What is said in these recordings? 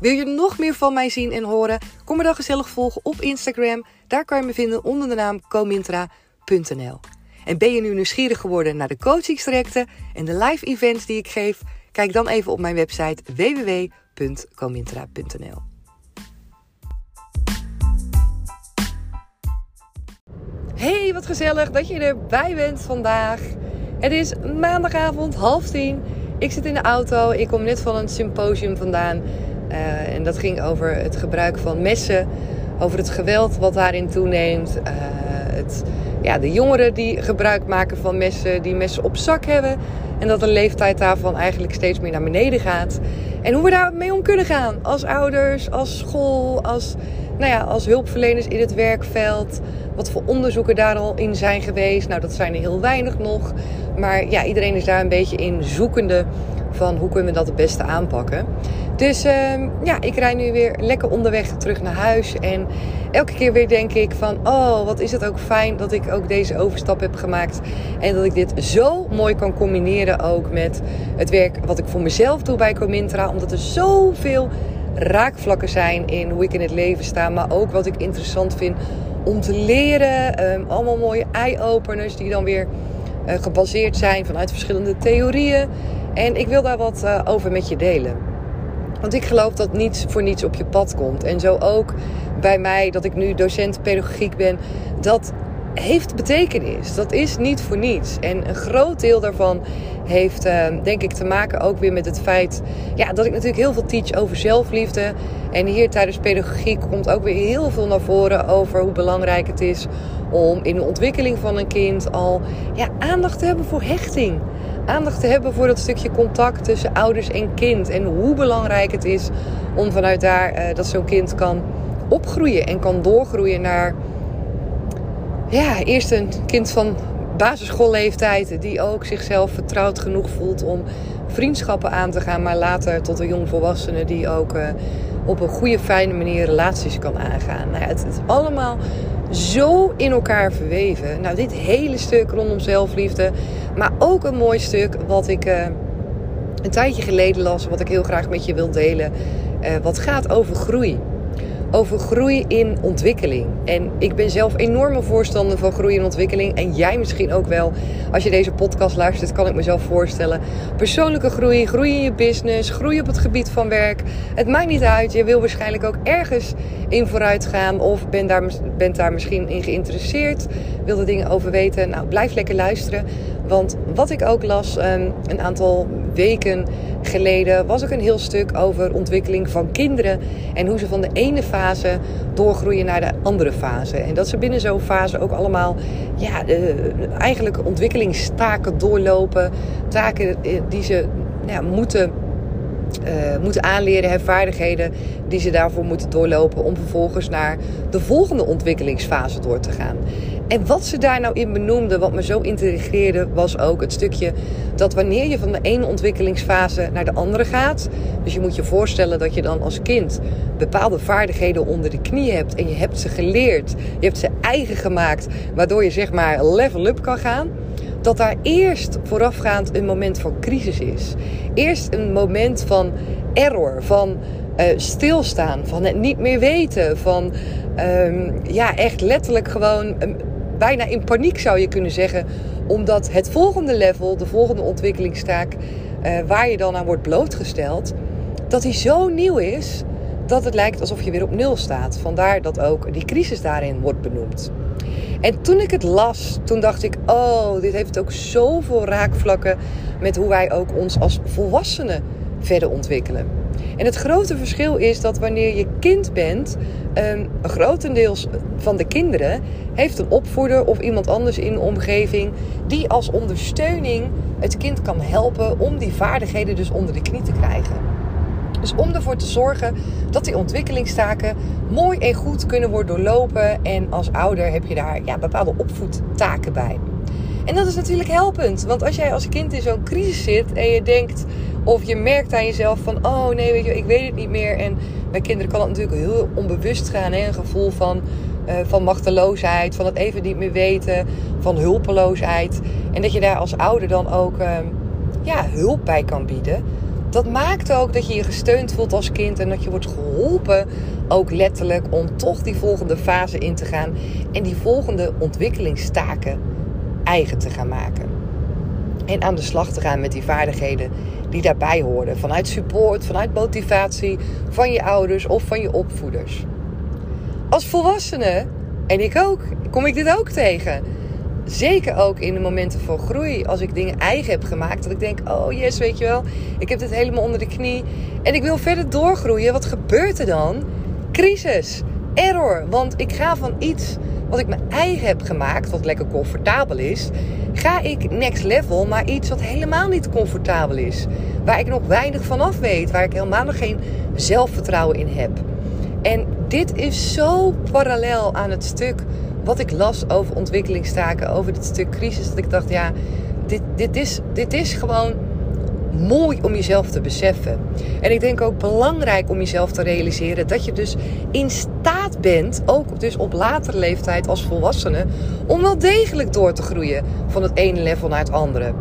Wil je nog meer van mij zien en horen? Kom me dan gezellig volgen op Instagram. Daar kan je me vinden onder de naam comintra.nl. En ben je nu nieuwsgierig geworden naar de coachingstrajecten en de live events die ik geef? Kijk dan even op mijn website www.comintra.nl. Hey, wat gezellig dat je erbij bent vandaag. Het is maandagavond, half tien. Ik zit in de auto. Ik kom net van een symposium vandaan. Uh, en dat ging over het gebruik van messen, over het geweld wat daarin toeneemt. Uh, het, ja, de jongeren die gebruik maken van messen, die messen op zak hebben. En dat de leeftijd daarvan eigenlijk steeds meer naar beneden gaat. En hoe we daarmee om kunnen gaan. Als ouders, als school, als, nou ja, als hulpverleners in het werkveld. Wat voor onderzoeken daar al in zijn geweest. Nou, dat zijn er heel weinig nog. Maar ja, iedereen is daar een beetje in zoekende van hoe kunnen we dat het beste aanpakken. Dus uh, ja, ik rijd nu weer lekker onderweg terug naar huis. En elke keer weer denk ik van, oh, wat is het ook fijn dat ik ook deze overstap heb gemaakt. En dat ik dit zo mooi kan combineren ook met het werk wat ik voor mezelf doe bij Comintra. Omdat er zoveel raakvlakken zijn in hoe ik in het leven sta. Maar ook wat ik interessant vind om te leren. Um, allemaal mooie eye-openers die dan weer uh, gebaseerd zijn vanuit verschillende theorieën. En ik wil daar wat uh, over met je delen. Want ik geloof dat niets voor niets op je pad komt. En zo ook bij mij, dat ik nu docent pedagogiek ben. Dat heeft betekenis. Dat is niet voor niets. En een groot deel daarvan heeft, uh, denk ik, te maken ook weer met het feit ja, dat ik natuurlijk heel veel teach over zelfliefde. En hier tijdens pedagogiek komt ook weer heel veel naar voren over hoe belangrijk het is om in de ontwikkeling van een kind al ja, aandacht te hebben voor hechting aandacht te hebben voor dat stukje contact tussen ouders en kind. En hoe belangrijk het is om vanuit daar uh, dat zo'n kind kan opgroeien en kan doorgroeien naar ja, eerst een kind van basisschoolleeftijd die ook zichzelf vertrouwd genoeg voelt om vriendschappen aan te gaan, maar later tot een jongvolwassene die ook uh, op een goede, fijne manier relaties kan aangaan. Nou ja, het, is allemaal zo in elkaar verweven. Nou, dit hele stuk rondom zelfliefde, maar ook een mooi stuk wat ik uh, een tijdje geleden las, wat ik heel graag met je wil delen. Uh, wat gaat over groei over groei in ontwikkeling. En ik ben zelf enorme voorstander van groei en ontwikkeling. En jij misschien ook wel. Als je deze podcast luistert, kan ik mezelf voorstellen. Persoonlijke groei, groei in je business, groei op het gebied van werk. Het maakt niet uit. Je wil waarschijnlijk ook ergens in vooruit gaan. Of bent daar, bent daar misschien in geïnteresseerd. Wil er dingen over weten. Nou, blijf lekker luisteren. Want wat ik ook las um, een aantal weken geleden was ook een heel stuk over ontwikkeling van kinderen. En hoe ze van de ene fase doorgroeien naar de andere fase. En dat ze binnen zo'n fase ook allemaal ja, eigenlijk ontwikkelingstaken doorlopen. Taken eh, die ze ja, moeten uh, moeten aanleren, hebben vaardigheden die ze daarvoor moeten doorlopen om vervolgens naar de volgende ontwikkelingsfase door te gaan. En wat ze daar nou in benoemde, wat me zo integreerde, was ook het stukje dat wanneer je van de ene ontwikkelingsfase naar de andere gaat, dus je moet je voorstellen dat je dan als kind bepaalde vaardigheden onder de knie hebt en je hebt ze geleerd, je hebt ze eigen gemaakt, waardoor je zeg maar level up kan gaan dat daar eerst voorafgaand een moment van crisis is. Eerst een moment van error, van uh, stilstaan, van het niet meer weten, van um, ja, echt letterlijk gewoon bijna in paniek zou je kunnen zeggen, omdat het volgende level, de volgende ontwikkelingstaak, uh, waar je dan aan wordt blootgesteld, dat die zo nieuw is dat het lijkt alsof je weer op nul staat. Vandaar dat ook die crisis daarin wordt benoemd. En toen ik het las, toen dacht ik: oh, dit heeft ook zoveel raakvlakken met hoe wij ook ons als volwassenen verder ontwikkelen. En het grote verschil is dat wanneer je kind bent, um, grotendeels van de kinderen heeft een opvoeder of iemand anders in de omgeving die als ondersteuning het kind kan helpen om die vaardigheden dus onder de knie te krijgen. Dus om ervoor te zorgen dat die ontwikkelingstaken mooi en goed kunnen worden doorlopen. En als ouder heb je daar ja, bepaalde opvoedtaken bij. En dat is natuurlijk helpend. Want als jij als kind in zo'n crisis zit en je denkt of je merkt aan jezelf van oh nee, weet je, ik weet het niet meer. En bij kinderen kan het natuurlijk heel onbewust gaan. Een gevoel van, uh, van machteloosheid, van het even niet meer weten, van hulpeloosheid. En dat je daar als ouder dan ook uh, ja, hulp bij kan bieden dat maakt ook dat je je gesteund voelt als kind en dat je wordt geholpen, ook letterlijk, om toch die volgende fase in te gaan en die volgende ontwikkelingstaken eigen te gaan maken. En aan de slag te gaan met die vaardigheden die daarbij horen. Vanuit support, vanuit motivatie van je ouders of van je opvoeders. Als volwassene, en ik ook, kom ik dit ook tegen Zeker ook in de momenten van groei. Als ik dingen eigen heb gemaakt. Dat ik denk, oh yes, weet je wel. Ik heb dit helemaal onder de knie. En ik wil verder doorgroeien. Wat gebeurt er dan? Crisis. Error. Want ik ga van iets wat ik mijn eigen heb gemaakt. Wat lekker comfortabel is. Ga ik next level maar iets wat helemaal niet comfortabel is. Waar ik nog weinig van af weet. Waar ik helemaal nog geen zelfvertrouwen in heb. En dit is zo parallel aan het stuk wat ik las over ontwikkelingstaken, over dit stuk crisis, dat ik dacht, ja, dit, dit, is, dit is gewoon mooi om jezelf te beseffen. En ik denk ook belangrijk om jezelf te realiseren dat je dus in staat bent, ook dus op latere leeftijd als volwassene, om wel degelijk door te groeien van het ene level naar het andere.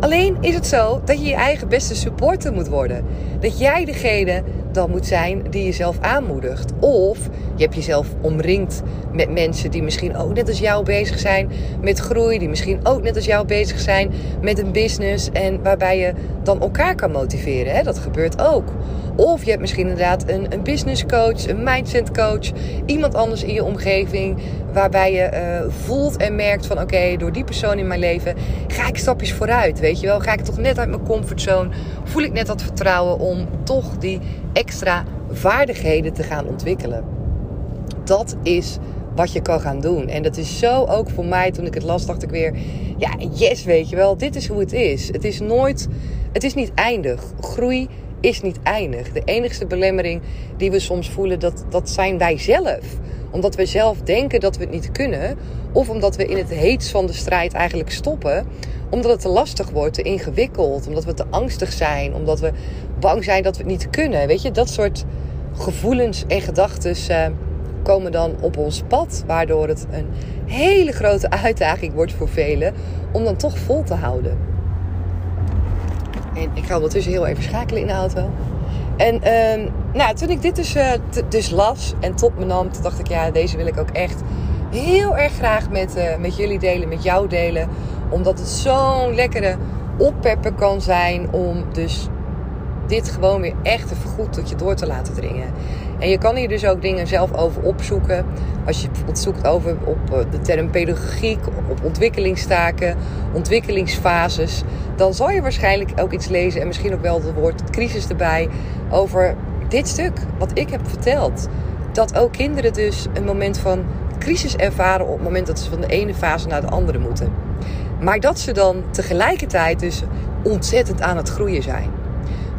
Alleen is het zo dat je je eigen beste supporter moet worden. Dat jij degene dan moet zijn die jezelf aanmoedigt. Of je hebt jezelf omringd met mensen die misschien ook net als jou bezig zijn met groei. Die misschien ook net als jou bezig zijn met een business. En waarbij je dan elkaar kan motiveren. Hè? Dat gebeurt ook. Of je hebt misschien inderdaad een, een business coach, een mindset coach. Iemand anders in je omgeving. Waarbij je uh, voelt en merkt van oké, door die persoon in mijn leven ga ik stapjes vooruit. Weet je wel, ga ik toch net uit mijn comfortzone. Voel ik net dat vertrouwen om toch die extra vaardigheden te gaan ontwikkelen. Dat is wat je kan gaan doen. En dat is zo ook voor mij, toen ik het las, dacht ik weer: ja, yes, weet je wel, dit is hoe het is. Het is nooit, het is niet eindig. Groei is niet eindig. De enigste belemmering die we soms voelen, dat, dat zijn wij zelf. Omdat we zelf denken dat we het niet kunnen. Of omdat we in het heets van de strijd eigenlijk stoppen. Omdat het te lastig wordt, te ingewikkeld. Omdat we te angstig zijn. Omdat we bang zijn dat we het niet kunnen. Weet je, dat soort gevoelens en gedachten uh, komen dan op ons pad. Waardoor het een hele grote uitdaging wordt voor velen om dan toch vol te houden. En ik ga ondertussen heel even schakelen in de auto. En uh, nou, toen ik dit dus, uh, dus las en tot me nam, dacht ik, ja, deze wil ik ook echt heel erg graag met, uh, met jullie delen, met jou delen. Omdat het zo'n lekkere oppepper kan zijn om dus dit gewoon weer echt te vergoed tot je door te laten dringen. En je kan hier dus ook dingen zelf over opzoeken. Als je bijvoorbeeld zoekt over op eh, de term pedagogiek, op ontwikkelingstaken, ontwikkelingsfases, dan zal je waarschijnlijk ook iets lezen en misschien ook wel het woord crisis erbij over dit stuk wat ik heb verteld. Dat ook kinderen dus een moment van crisis ervaren op het moment dat ze van de ene fase naar de andere moeten. Maar dat ze dan tegelijkertijd dus ontzettend aan het groeien zijn.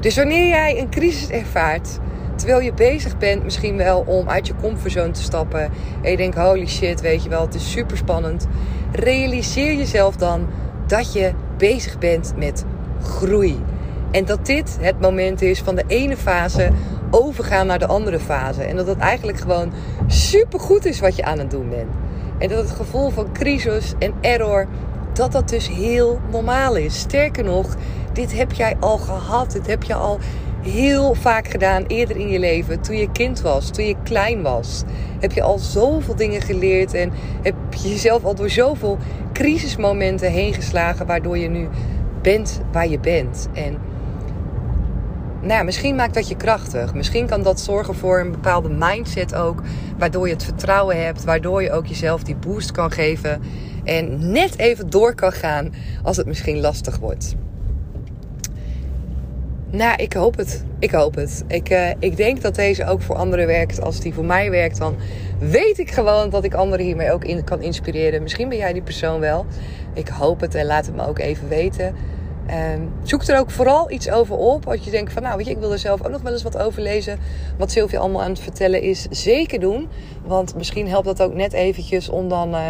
Dus wanneer jij een crisis ervaart, terwijl je bezig bent misschien wel om uit je comfortzone te stappen en je denkt holy shit, weet je wel, het is super spannend, realiseer jezelf dan dat je bezig bent met groei. En dat dit het moment is van de ene fase overgaan naar de andere fase. En dat het eigenlijk gewoon super goed is wat je aan het doen bent. En dat het gevoel van crisis en error, dat dat dus heel normaal is. Sterker nog, dit heb jij al gehad. Dit heb je al heel vaak gedaan eerder in je leven. Toen je kind was, toen je klein was. Heb je al zoveel dingen geleerd en heb je jezelf al door zoveel crisismomenten heen geslagen. Waardoor je nu bent waar je bent. En nou ja, misschien maakt dat je krachtig. Misschien kan dat zorgen voor een bepaalde mindset ook. Waardoor je het vertrouwen hebt. Waardoor je ook jezelf die boost kan geven. En net even door kan gaan als het misschien lastig wordt. Nou, ik hoop het. Ik hoop het. Ik, uh, ik denk dat deze ook voor anderen werkt. Als die voor mij werkt, dan weet ik gewoon dat ik anderen hiermee ook in kan inspireren. Misschien ben jij die persoon wel. Ik hoop het en laat het me ook even weten. Um, zoek er ook vooral iets over op. Als je denkt van nou weet je, ik wil er zelf ook nog wel eens wat over lezen. Wat Sylvia allemaal aan het vertellen is. Zeker doen. Want misschien helpt dat ook net eventjes om dan... Uh,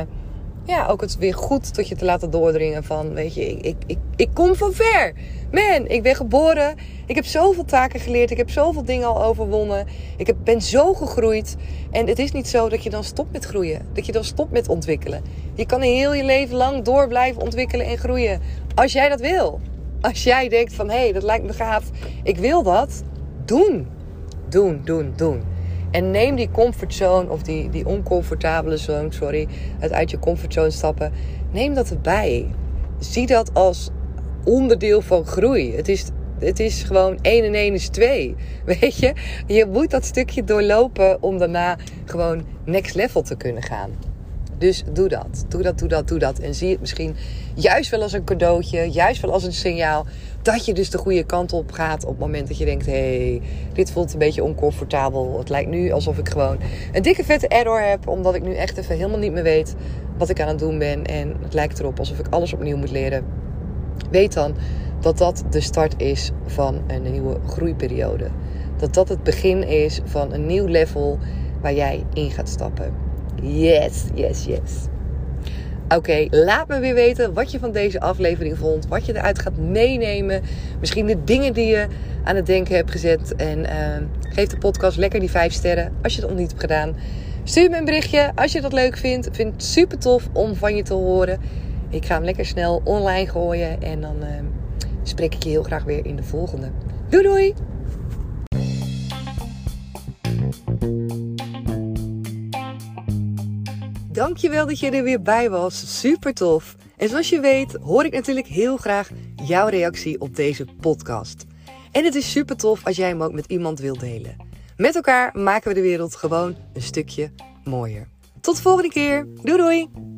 ja, ook het weer goed tot je te laten doordringen van, weet je, ik, ik, ik kom van ver. Man, ik ben geboren. Ik heb zoveel taken geleerd. Ik heb zoveel dingen al overwonnen. Ik heb, ben zo gegroeid. En het is niet zo dat je dan stopt met groeien. Dat je dan stopt met ontwikkelen. Je kan heel je leven lang door blijven ontwikkelen en groeien. Als jij dat wil. Als jij denkt van, hé, hey, dat lijkt me gaaf. Ik wil dat. Doen. Doen, doen, doen. En neem die comfortzone of die, die oncomfortabele zone, sorry, het uit je comfortzone stappen. Neem dat erbij. Zie dat als onderdeel van groei. Het is, het is gewoon 1 en 1 is 2. Weet je? Je moet dat stukje doorlopen om daarna gewoon next level te kunnen gaan. Dus doe dat. Doe dat, doe dat, doe dat. En zie het misschien juist wel als een cadeautje, juist wel als een signaal dat je dus de goede kant op gaat op het moment dat je denkt: hé, hey, dit voelt een beetje oncomfortabel. Het lijkt nu alsof ik gewoon een dikke vette error heb, omdat ik nu echt even helemaal niet meer weet wat ik aan het doen ben. En het lijkt erop alsof ik alles opnieuw moet leren. Weet dan dat dat de start is van een nieuwe groeiperiode. Dat dat het begin is van een nieuw level waar jij in gaat stappen. Yes, yes, yes. Oké, laat me weer weten wat je van deze aflevering vond. Wat je eruit gaat meenemen. Misschien de dingen die je aan het denken hebt gezet. En uh, geef de podcast lekker die 5 sterren als je het nog niet hebt gedaan. Stuur me een berichtje als je dat leuk vindt. Vind het super tof om van je te horen. Ik ga hem lekker snel online gooien. En dan uh, spreek ik je heel graag weer in de volgende. Doei doei! Dankjewel dat je er weer bij was. Super tof. En zoals je weet hoor ik natuurlijk heel graag jouw reactie op deze podcast. En het is super tof als jij hem ook met iemand wilt delen. Met elkaar maken we de wereld gewoon een stukje mooier. Tot de volgende keer. Doei doei!